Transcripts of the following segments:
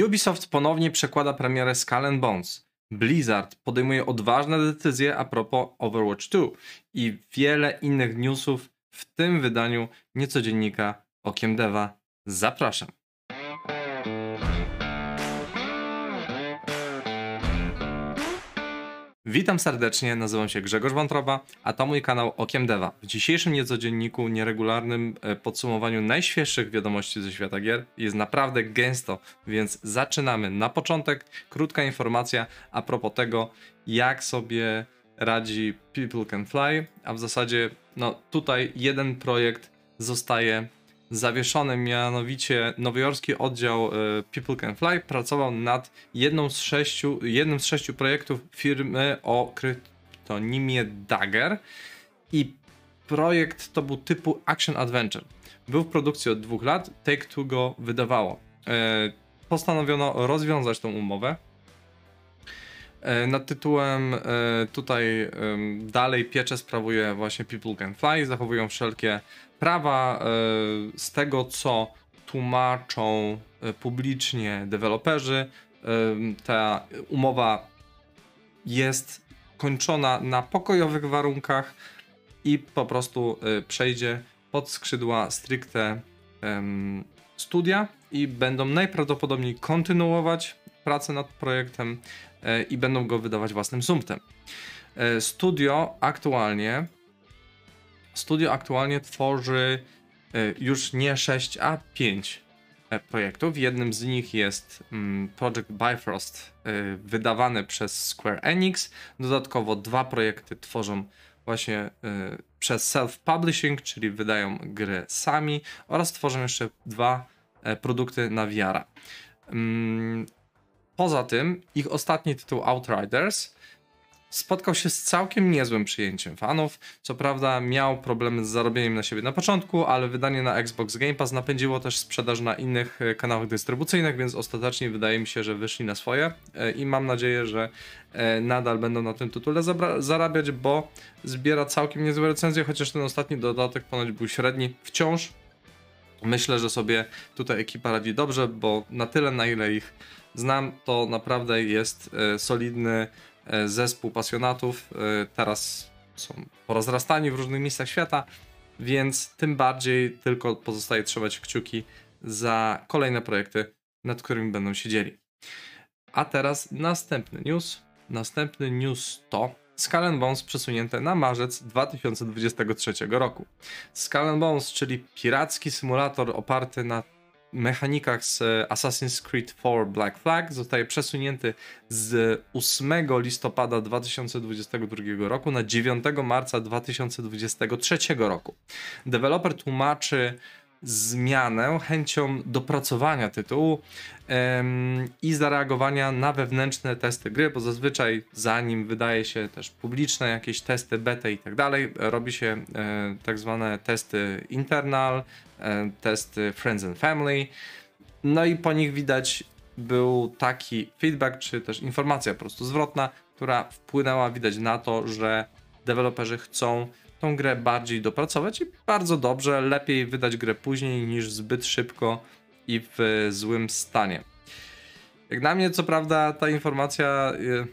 Ubisoft ponownie przekłada premierę Skull Bones. Blizzard podejmuje odważne decyzje a propos Overwatch 2 i wiele innych newsów w tym wydaniu niecodziennika Okiem Deva. Zapraszam. Witam serdecznie, nazywam się Grzegorz Wątroba, a to mój kanał Okiem Deva. W dzisiejszym niecodzienniku, nieregularnym e, podsumowaniu najświeższych wiadomości ze świata gier jest naprawdę gęsto, więc zaczynamy. Na początek krótka informacja a propos tego, jak sobie radzi People Can Fly, a w zasadzie no tutaj jeden projekt zostaje zawieszony, mianowicie nowojorski oddział e, People Can Fly pracował nad jedną z sześciu, jednym z sześciu projektów firmy o kryptonimie Dagger i projekt to był typu Action Adventure. Był w produkcji od dwóch lat, Take-Two go wydawało. E, postanowiono rozwiązać tą umowę, nad tytułem tutaj dalej pieczę sprawuje właśnie People Can Fly, zachowują wszelkie prawa e, z tego, co tłumaczą e, publicznie deweloperzy, e, ta umowa jest kończona na pokojowych warunkach i po prostu przejdzie pod skrzydła stricte studia i będą najprawdopodobniej kontynuować pracę nad projektem i będą go wydawać własnym sumptem. Studio aktualnie studio aktualnie tworzy e, już nie 6, a 5 e, projektów. Jednym z nich jest mm, Project Bifrost, e, wydawany przez Square Enix. Dodatkowo dwa projekty tworzą właśnie przez self-publishing, czyli wydają gry sami oraz tworzą jeszcze dwa produkty na VR. Poza tym ich ostatni tytuł Outriders spotkał się z całkiem niezłym przyjęciem fanów. Co prawda miał problemy z zarobieniem na siebie na początku, ale wydanie na Xbox Game Pass napędziło też sprzedaż na innych e, kanałach dystrybucyjnych, więc ostatecznie wydaje mi się, że wyszli na swoje e, i mam nadzieję, że e, nadal będą na tym tytule zarabiać, bo zbiera całkiem niezłe recenzje, chociaż ten ostatni dodatek ponoć był średni. Wciąż myślę, że sobie tutaj ekipa radzi dobrze, bo na tyle na ile ich znam, to naprawdę jest solidny E, zespół pasjonatów. E, teraz są porozrastani w różnych miejscach świata, więc tym bardziej tylko pozostaje trzymać kciuki za kolejne projekty, nad którymi będą siedzieli. A teraz następny news. Następny news to Skull Bones przesunięte na marzec 2023 roku. Skull Bones, czyli piracki symulator oparty na mechanikach z Assassin's Creed 4 Black Flag zostaje przesunięty z 8 listopada 2022 roku na 9 marca 2023 roku. Deweloper tłumaczy zmianę chęcią dopracowania tytułu ym, i zareagowania na wewnętrzne testy gry, bo zazwyczaj zanim wydaje się też publiczne jakieś testy beta i tak dalej, robi się y, tak zwane testy internal, E, testy Friends and Family. No i po nich widać był taki feedback, czy też informacja po prostu zwrotna, która wpłynęła widać na to, że deweloperzy chcą tą grę bardziej dopracować i bardzo dobrze, lepiej wydać grę później niż zbyt szybko i w złym stanie. Jak na mnie, co prawda, ta informacja e,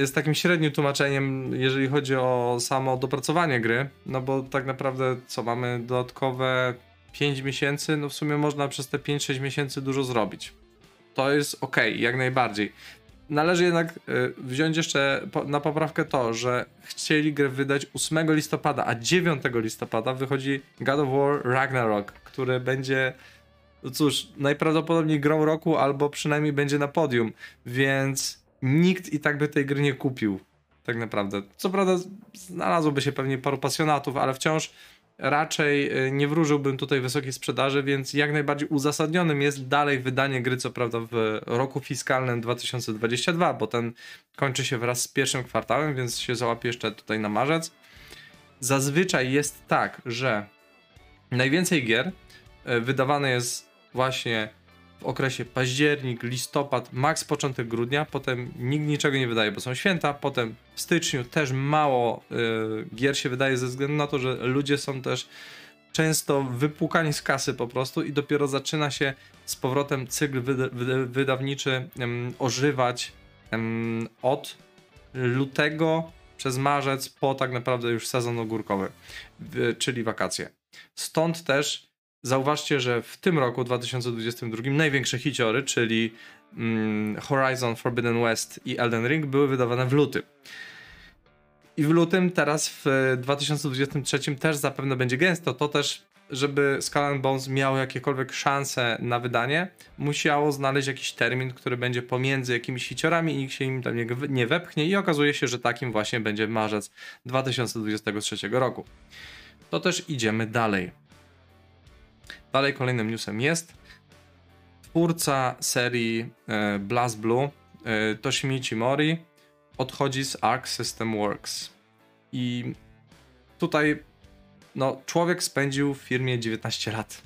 jest takim średnim tłumaczeniem, jeżeli chodzi o samo dopracowanie gry, no bo tak naprawdę co mamy dodatkowe 5 miesięcy, no w sumie można przez te 5-6 miesięcy dużo zrobić. To jest ok, jak najbardziej. Należy jednak y, wziąć jeszcze na poprawkę to, że chcieli grę wydać 8 listopada, a 9 listopada wychodzi God of War Ragnarok, który będzie, no cóż, najprawdopodobniej grą roku albo przynajmniej będzie na podium, więc nikt i tak by tej gry nie kupił. Tak naprawdę. Co prawda znalazłoby się pewnie paru pasjonatów, ale wciąż raczej y, nie wróżyłbym tutaj wysokiej sprzedaży, więc jak najbardziej uzasadnionym jest dalej wydanie gry, co prawda w roku fiskalnym 2022, bo ten kończy się wraz z pierwszym kwartałem, więc się załapie jeszcze tutaj na marzec. Zazwyczaj jest tak, że najwięcej gier y, wydawane jest właśnie w okresie październik, listopad, maks początek grudnia, potem nikt niczego nie wydaje, bo są święta, potem w styczniu też mało y, gier się wydaje ze względu na to, że ludzie są też często wypłukani z kasy po prostu i dopiero zaczyna się z powrotem cykl wyda wydawniczy um, ożywać um, od lutego przez marzec po tak naprawdę już sezon ogórkowy, czyli wakacje. Stąd też zauważcie, że w tym roku 2022 największe hiciory, czyli um, Horizon Forbidden West i Elden Ring były wydawane w lutym. I w lutym, teraz w 2023 też zapewne będzie gęsto. To też, żeby Skull Bones miało jakiekolwiek szanse na wydanie, musiało znaleźć jakiś termin, który będzie pomiędzy jakimiś hiciorami i nikt się im tam nie, nie wepchnie. I okazuje się, że takim właśnie będzie marzec 2023 roku. To też idziemy dalej. Dalej kolejnym newsem jest twórca serii e, Blast Blue e, Toshimichi Mori odchodzi z Arc System Works. I tutaj no, człowiek spędził w firmie 19 lat.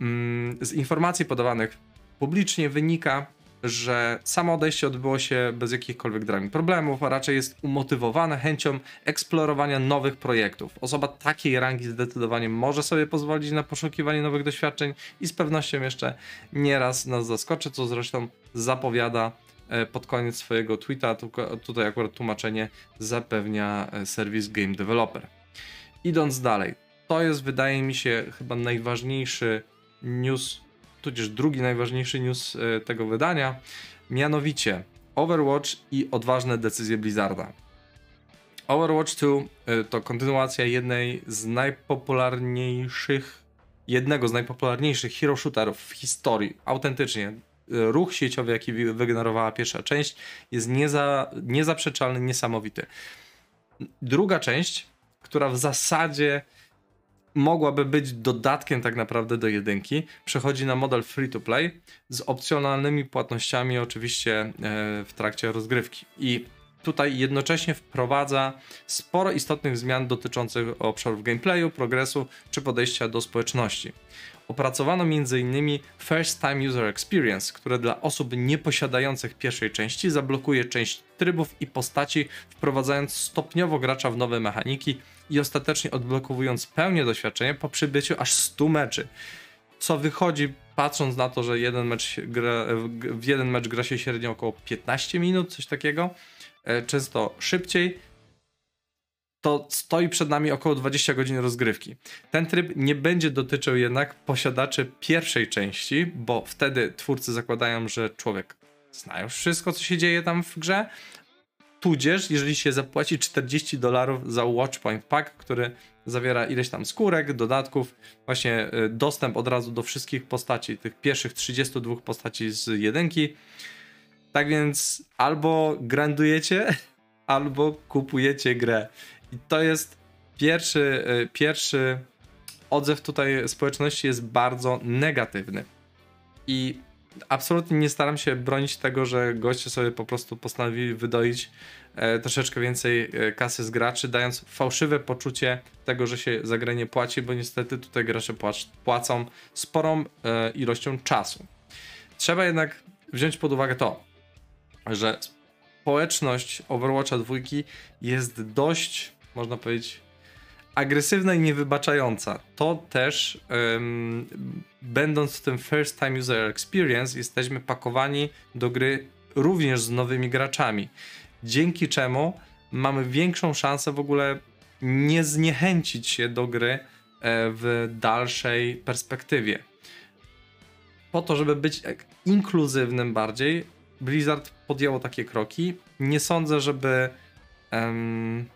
Mm, z informacji podawanych publicznie wynika, że samo odejście odbyło się bez jakichkolwiek drami problemów, a raczej jest umotywowane chęcią eksplorowania nowych projektów. Osoba takiej rangi zdecydowanie może sobie pozwolić na poszukiwanie nowych doświadczeń i z pewnością jeszcze nieraz nas zaskoczy, co zresztą zapowiada E, pod koniec swojego tweeta, tutaj akurat tłumaczenie zapewnia e, serwis Game Developer. Idąc dalej, to jest wydaje mi się chyba najważniejszy news, tudzież drugi najważniejszy news e, tego wydania, mianowicie Overwatch i odważne decyzje Blizzarda. Overwatch 2 to kontynuacja jednej z najpopularniejszych, jednego z najpopularniejszych hero shooterów w historii. Autentycznie ruch sieciowy, jaki wygenerowała pierwsza część, jest nieza, niezaprzeczalny, niesamowity. Druga część, która w zasadzie mogłaby być dodatkiem tak naprawdę do jedynki, przechodzi na model free to play z opcjonalnymi płatnościami oczywiście e, w trakcie rozgrywki. I tutaj jednocześnie wprowadza sporo istotnych zmian dotyczących obszarów gameplayu, progresu czy podejścia do społeczności. Opracowano m.in. First Time User Experience, które dla osób nieposiadających pierwszej części zablokuje część trybów i postaci, wprowadzając stopniowo gracza w nowe mechaniki i ostatecznie odblokowując pełnię doświadczenia po przybyciu aż 100 meczy. Co wychodzi, patrząc na to, że jeden mecz gra, w jeden mecz gra się średnio około 15 minut, coś takiego, e, często szybciej to stoi przed nami około 20 godzin rozgrywki. Ten tryb nie będzie dotyczył jednak posiadaczy pierwszej części, bo wtedy twórcy zakładają, że człowiek zna już wszystko, co się dzieje tam w grze. Tudzież, jeżeli się zapłaci 40 dolarów za Watchpoint Pack, który zawiera ileś tam skórek, dodatków, właśnie y, dostęp od razu do wszystkich postaci, tych pierwszych 32 postaci z jedynki. Tak więc albo grandujecie, albo kupujecie grę. I to jest pierwszy, e, pierwszy odzew tutaj społeczności jest bardzo negatywny. I absolutnie nie staram się bronić tego, że goście sobie po prostu postanowili wydoić e, troszeczkę więcej e, kasy z graczy, dając fałszywe poczucie tego, że się za grę nie płaci, bo niestety tutaj gracze płac płacą sporą e, ilością czasu. Trzeba jednak wziąć pod uwagę to, że społeczność Overwatcha 2 jest dość można powiedzieć, agresywna i niewybaczająca. To też, um, będąc w tym first time user experience, jesteśmy pakowani do gry również z nowymi graczami. Dzięki czemu mamy większą szansę w ogóle nie zniechęcić się do gry e, w dalszej perspektywie. Po to, żeby być inkluzywnym bardziej, Blizzard podjęło takie kroki. Nie sądzę, żeby um,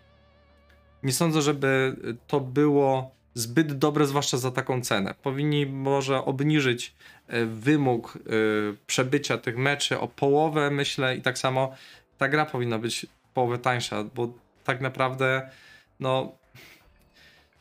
nie sądzę, żeby to było zbyt dobre, zwłaszcza za taką cenę. Powinni może obniżyć e, wymóg e, przebycia tych meczy o połowę, myślę, i tak samo ta gra powinna być połowę tańsza, bo tak naprawdę no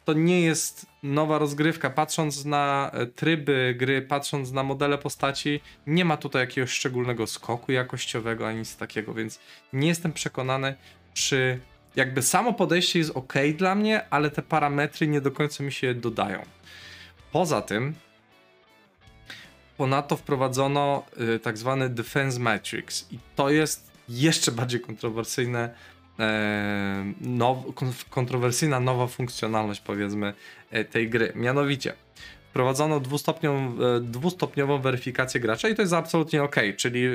to nie jest nowa rozgrywka. Patrząc na e, tryby gry, patrząc na modele postaci, nie ma tutaj jakiegoś szczególnego skoku jakościowego ani nic takiego, więc nie jestem przekonany, czy jakby samo podejście jest ok dla mnie, ale te parametry nie do końca mi się dodają. Poza tym, ponadto wprowadzono y, tak zwany Defense Matrix i to jest jeszcze bardziej kontrowersyjne e, kontrowersyjna nowa funkcjonalność, powiedzmy, e, tej gry. Mianowicie, wprowadzono e, dwustopniową weryfikację gracza i to jest absolutnie ok, czyli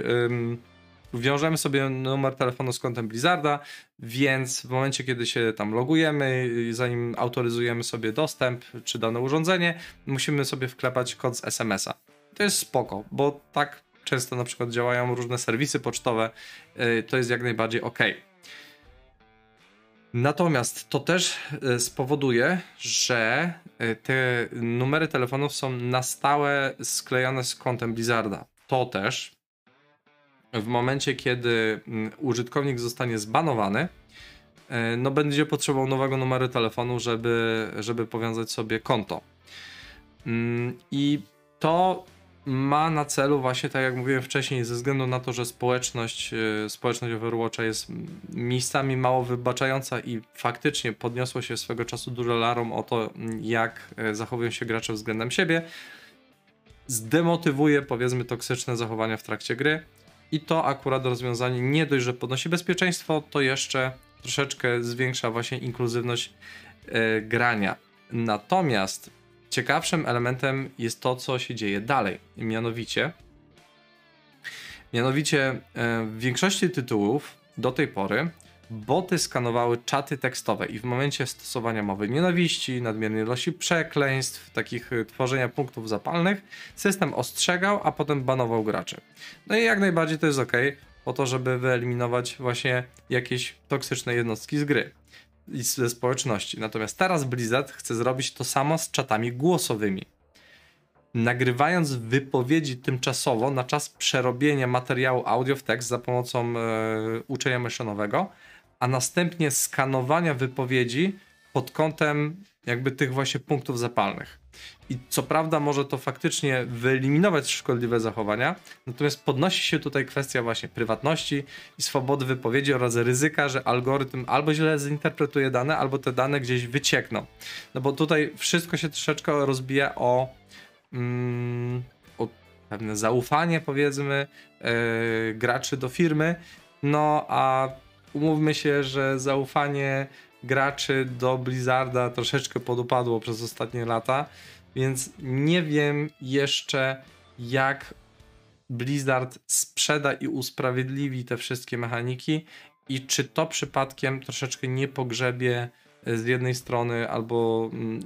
wiążemy sobie numer telefonu z kontem Blizzarda, więc w momencie, kiedy się tam logujemy, zanim autoryzujemy sobie dostęp czy dane urządzenie, musimy sobie wklepać kod z SMS-a. To jest spoko, bo tak często na przykład działają różne serwisy pocztowe, y, to jest jak najbardziej ok. Natomiast to też y, spowoduje, że y, te numery telefonów są na stałe sklejane z kontem Blizzarda. To też w momencie, kiedy mm, użytkownik zostanie zbanowany, no będzie potrzebował nowego numeru telefonu, żeby, żeby powiązać sobie konto. Mm, I to ma na celu właśnie, tak jak mówiłem wcześniej, ze względu na to, że społeczność, e, społeczność Overwatcha jest miejscami mało wybaczająca i faktycznie podniosło się swego czasu dużo larom o to, jak e, zachowują się gracze względem siebie, zdemotywuje powiedzmy toksyczne zachowania w trakcie gry i to akurat rozwiązanie nie dość, że podnosi bezpieczeństwo, to jeszcze troszeczkę zwiększa właśnie inkluzywność e, grania. Natomiast ciekawszym elementem jest to, co się dzieje dalej. Mianowicie, mianowicie e, w większości tytułów do tej pory boty skanowały czaty tekstowe i w momencie stosowania mowy nienawiści, nadmiernej ilości przekleństw, takich e, tworzenia punktów zapalnych, system ostrzegał, a potem banował graczy. No i jak najbardziej to jest ok, po to, żeby wyeliminować właśnie jakieś toksyczne jednostki z gry i ze społeczności. Natomiast teraz Blizzard chce zrobić to samo z czatami głosowymi. Nagrywając wypowiedzi tymczasowo na czas przerobienia materiału audio w tekst za pomocą e, uczenia maszynowego, a następnie skanowania wypowiedzi pod kątem jakby tych właśnie punktów zapalnych. I co prawda może to faktycznie wyeliminować szkodliwe zachowania, natomiast podnosi się tutaj kwestia właśnie prywatności i swobody wypowiedzi oraz ryzyka, że algorytm albo źle zinterpretuje dane, albo te dane gdzieś wyciekną. No bo tutaj wszystko się troszeczkę rozbija o, mm, o pewne zaufanie powiedzmy yy, graczy do firmy, no a umówmy się, że zaufanie graczy do Blizzarda troszeczkę podupadło przez ostatnie lata, więc nie wiem jeszcze jak Blizzard sprzeda i usprawiedliwi te wszystkie mechaniki i czy to przypadkiem troszeczkę nie pogrzebie e, z jednej strony albo, mm,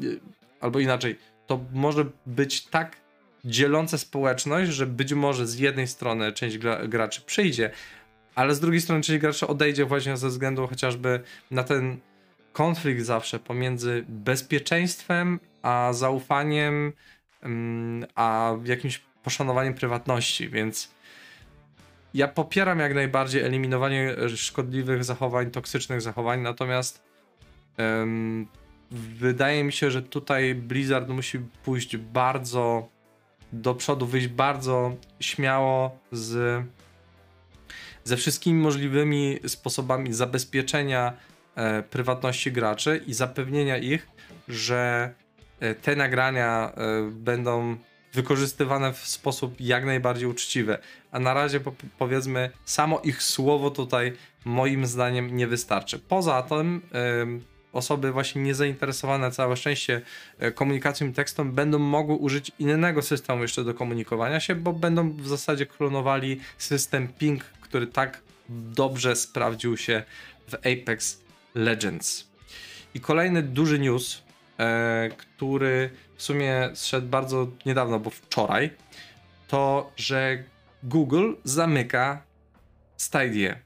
albo inaczej. To może być tak dzielące społeczność, że być może z jednej strony część gra, graczy przyjdzie, ale z drugiej strony część graczy odejdzie właśnie ze względu chociażby na ten konflikt zawsze pomiędzy bezpieczeństwem a zaufaniem, mm, a jakimś poszanowaniem prywatności, więc ja popieram jak najbardziej eliminowanie szkodliwych zachowań, toksycznych zachowań, natomiast um, wydaje mi się, że tutaj Blizzard musi pójść bardzo do przodu, wyjść bardzo śmiało z ze wszystkimi możliwymi sposobami zabezpieczenia e, prywatności graczy i zapewnienia ich, że e, te nagrania e, będą wykorzystywane w sposób jak najbardziej uczciwy. A na razie po, powiedzmy, samo ich słowo tutaj moim zdaniem nie wystarczy. Poza tym osoby właśnie niezainteresowane, całe szczęście e, komunikacją i tekstem będą mogły użyć innego systemu jeszcze do komunikowania się, bo będą w zasadzie klonowali system ping, który tak dobrze sprawdził się w Apex Legends. I kolejny duży news, e, który w sumie zszedł bardzo niedawno, bo wczoraj, to że Google zamyka Stadia.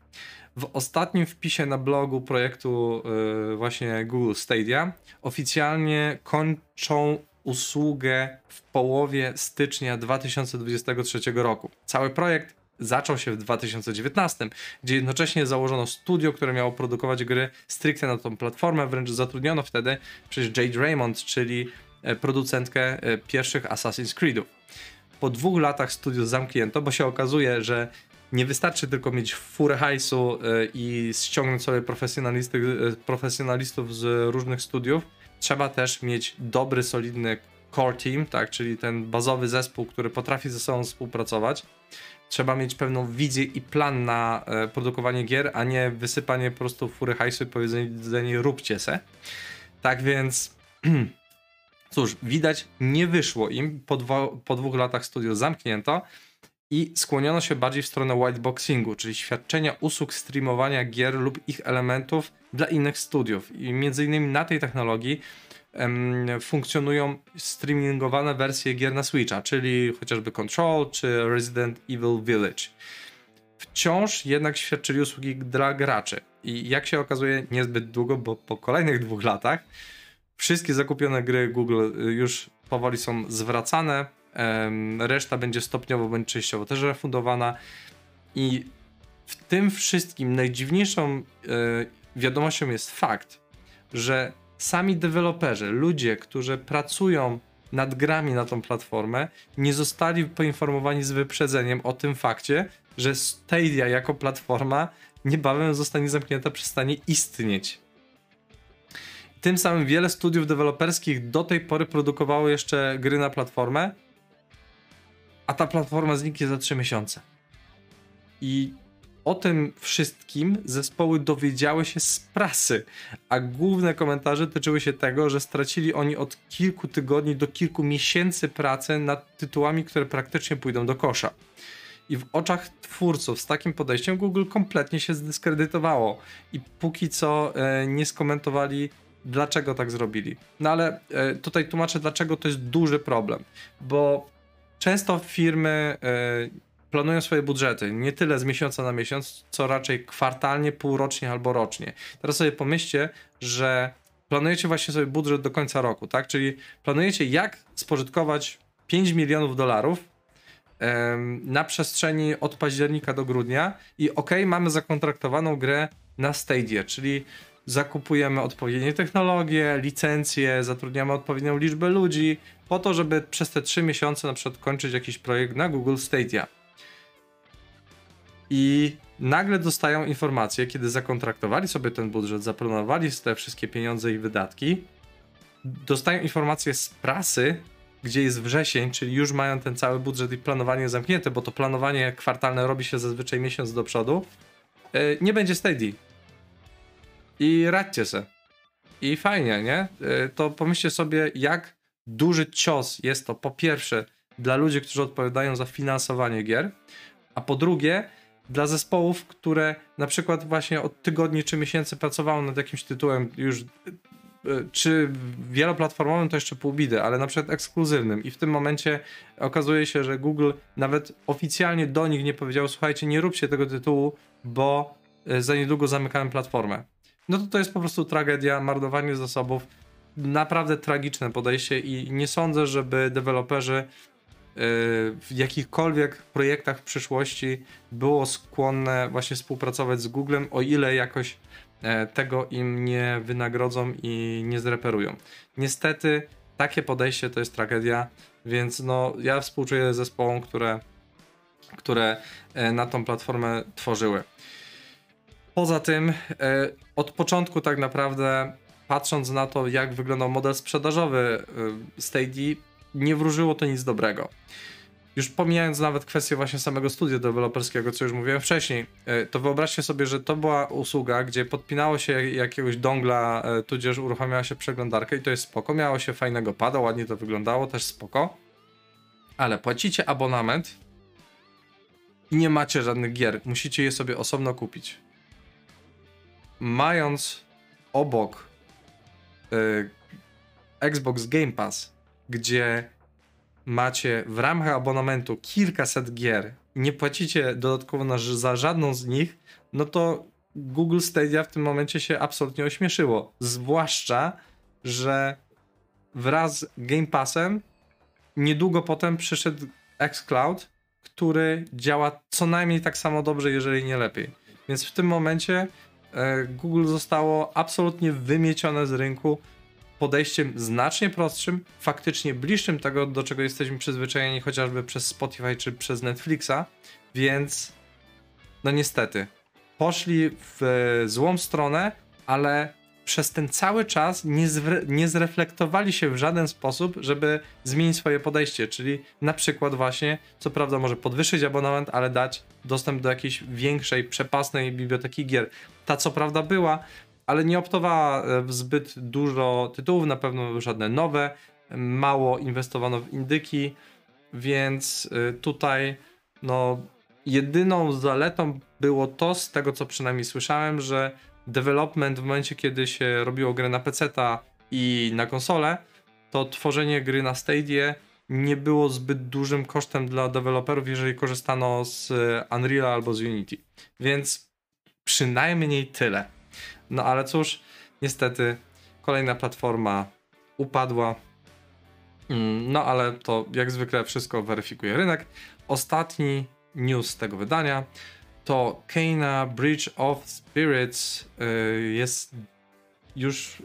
W ostatnim wpisie na blogu projektu yy, właśnie Google Stadia oficjalnie kończą usługę w połowie stycznia 2023 roku. Cały projekt zaczął się w 2019, gdzie jednocześnie założono studio, które miało produkować gry stricte na tą platformę, wręcz zatrudniono wtedy przez Jade Raymond, czyli e, producentkę e, pierwszych Assassin's Creedów. Po dwóch latach studio zamknięto, bo się okazuje, że nie wystarczy tylko mieć furę hajsu e, i ściągnąć sobie profesjonalistów z różnych studiów. Trzeba też mieć dobry, solidny core team, tak, czyli ten bazowy zespół, który potrafi ze sobą współpracować. Trzeba mieć pewną wizję i plan na e, produkowanie gier, a nie wysypanie po prostu fury hajsu i powiedzenie róbcie se. Tak więc cóż, widać nie wyszło im, po, dwa, po dwóch latach studio zamknięto i skłoniono się bardziej w stronę whiteboxingu, czyli świadczenia usług streamowania gier lub ich elementów dla innych studiów. I między innymi na tej technologii funkcjonują streamingowane wersje gier na Switcha, czyli chociażby Control czy Resident Evil Village. Wciąż jednak świadczyli usługi dla graczy. I jak się okazuje niezbyt długo, bo po kolejnych dwóch latach wszystkie zakupione gry Google y, już powoli są zwracane, reszta będzie stopniowo bądź częściowo też refundowana. I w tym wszystkim najdziwniejszą y, wiadomością jest fakt, że sami deweloperzy, ludzie, którzy pracują nad grami na tą platformę, nie zostali poinformowani z wyprzedzeniem o tym fakcie, że Stadia jako platforma niebawem zostanie zamknięta, przestanie istnieć. Tym samym wiele studiów deweloperskich do tej pory produkowało jeszcze gry na platformę, a ta platforma zniknie za 3 miesiące. I o tym wszystkim zespoły dowiedziały się z prasy, a główne komentarze tyczyły się tego, że stracili oni od kilku tygodni do kilku miesięcy pracy nad tytułami, które praktycznie pójdą do kosza. I w oczach twórców z takim podejściem Google kompletnie się zdyskredytowało i póki co e, nie skomentowali dlaczego tak zrobili. No ale e, tutaj tłumaczę dlaczego to jest duży problem, bo często firmy e, planują swoje budżety nie tyle z miesiąca na miesiąc, co raczej kwartalnie, półrocznie albo rocznie. Teraz sobie pomyślcie, że planujecie właśnie sobie budżet do końca roku, tak? Czyli planujecie jak spożytkować 5 milionów dolarów na przestrzeni od października do grudnia i ok, mamy zakontraktowaną grę na Stadia, czyli zakupujemy odpowiednie technologie, licencje, zatrudniamy odpowiednią liczbę ludzi po to, żeby przez te 3 miesiące na przykład kończyć jakiś projekt na Google Stadia i nagle dostają informację, kiedy zakontraktowali sobie ten budżet, zaplanowali te wszystkie pieniądze i wydatki, dostają informację z prasy, gdzie jest wrzesień, czyli już mają ten cały budżet i planowanie zamknięte, bo to planowanie kwartalne robi się zazwyczaj miesiąc do przodu, e, nie będzie steady. I radźcie se. I fajnie, nie? E, to pomyślcie sobie, jak duży cios jest to po pierwsze dla ludzi, którzy odpowiadają za finansowanie gier, a po drugie dla zespołów, które na przykład właśnie od tygodni czy miesięcy pracowały nad jakimś tytułem już e, czy wieloplatformowym to jeszcze pół bidy, ale na przykład ekskluzywnym i w tym momencie okazuje się, że Google nawet oficjalnie do nich nie powiedział słuchajcie, nie róbcie tego tytułu, bo e, za niedługo zamykamy platformę. No to to jest po prostu tragedia, marnowanie zasobów, naprawdę tragiczne podejście i nie sądzę, żeby deweloperzy w jakichkolwiek projektach w przyszłości było skłonne właśnie współpracować z Googlem, o ile jakoś e, tego im nie wynagrodzą i nie zreperują. Niestety takie podejście to jest tragedia, więc no ja współczuję zespołom, które, które e, na tą platformę tworzyły. Poza tym e, od początku tak naprawdę patrząc na to jak wyglądał model sprzedażowy Stadia nie wróżyło to nic dobrego. Już pomijając nawet kwestię właśnie samego studia deweloperskiego, co już mówiłem wcześniej, e, to wyobraźcie sobie, że to była usługa, gdzie podpinało się jakiegoś dongla, e, tudzież uruchamiała się przeglądarkę i to jest spoko, miało się fajnego pada, ładnie to wyglądało, też spoko, ale płacicie abonament i nie macie żadnych gier, musicie je sobie osobno kupić. Mając obok y, Xbox Game Pass gdzie macie w ramach abonamentu kilkaset gier nie płacicie dodatkowo na, za żadną z nich, no to Google Stadia w tym momencie się absolutnie ośmieszyło. Zwłaszcza, że wraz z Game Passem niedługo potem przyszedł xCloud, który działa co najmniej tak samo dobrze, jeżeli nie lepiej. Więc w tym momencie e, Google zostało absolutnie wymiecione z rynku podejściem znacznie prostszym, faktycznie bliższym tego, do czego jesteśmy przyzwyczajeni chociażby przez Spotify czy przez Netflixa, więc no niestety, poszli w złą stronę, ale przez ten cały czas nie, nie zreflektowali się w żaden sposób, żeby zmienić swoje podejście, czyli na przykład właśnie, co prawda może podwyższyć abonament, ale dać dostęp do jakiejś większej, przepasnej biblioteki gier. Ta co prawda była, ale nie optowała e, w zbyt dużo tytułów, na pewno żadne nowe, mało inwestowano w indyki, więc e, tutaj no jedyną zaletą było to, z tego co przynajmniej słyszałem, że development w momencie, kiedy się robiło grę na PC i na konsolę, to tworzenie gry na Stadia nie było zbyt dużym kosztem dla deweloperów, jeżeli korzystano z Unreal albo z Unity. Więc przynajmniej tyle. No ale cóż, niestety kolejna platforma upadła. Mm, no ale to jak zwykle wszystko weryfikuje rynek. Ostatni news tego wydania to Kena Bridge of Spirits y, jest już y,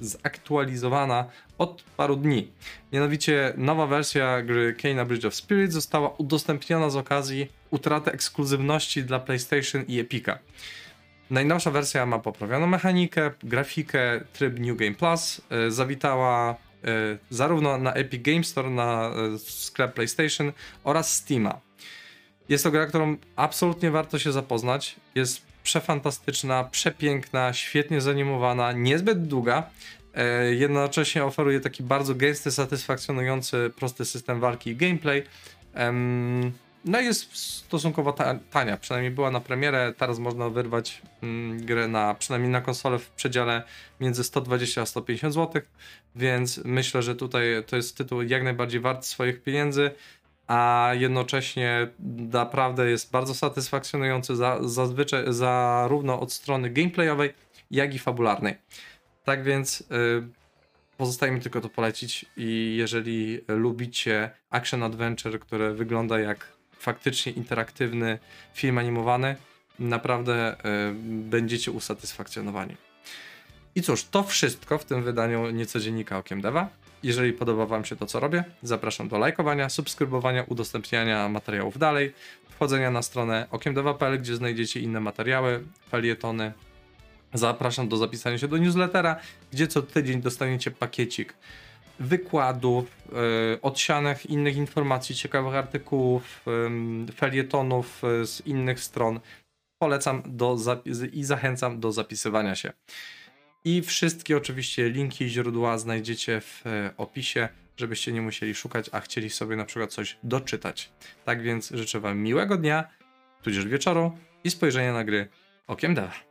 zaktualizowana od paru dni. Mianowicie nowa wersja gry Kena Bridge of Spirits została udostępniona z okazji utraty ekskluzywności dla PlayStation i Epica. Najnowsza wersja ma poprawioną mechanikę, grafikę, tryb New Game Plus, y, zawitała zarówno na Epic Game Store, na sklep PlayStation oraz Steama. Jest to gra, którą absolutnie warto się zapoznać. Jest przefantastyczna, przepiękna, świetnie zanimowana, niezbyt długa. Jednocześnie oferuje taki bardzo gęsty, satysfakcjonujący, prosty system walki i gameplay. No jest stosunkowo tania, przynajmniej była na premierę, teraz można wyrwać mm, grę na, przynajmniej na konsolę w przedziale między 120 a 150 zł, więc myślę, że tutaj to jest tytuł jak najbardziej wart swoich pieniędzy a jednocześnie naprawdę jest bardzo satysfakcjonujący za, zazwyczaj zarówno od strony gameplayowej, jak i fabularnej. Tak więc yy, pozostaje mi tylko to polecić i jeżeli lubicie action adventure, które wygląda jak faktycznie interaktywny film animowany, naprawdę yy, będziecie usatysfakcjonowani. I cóż, to wszystko w tym wydaniu niecodziennika Okiem Deva. Jeżeli podoba Wam się to, co robię, zapraszam do lajkowania, subskrybowania, udostępniania materiałów dalej, wchodzenia na stronę okiemdewa.pl, gdzie znajdziecie inne materiały, felietony. Zapraszam do zapisania się do newslettera, gdzie co tydzień dostaniecie pakiecik wykładów, yy, odsianych innych informacji, ciekawych artykułów, felietonów yy, z innych stron. Polecam do i zachęcam do zapisywania się. I wszystkie oczywiście linki i źródła znajdziecie w e, opisie, żebyście nie musieli szukać, a chcieli sobie na przykład coś doczytać. Tak więc życzę Wam miłego dnia, tudzież wieczoru i spojrzenia na gry okiem Deva.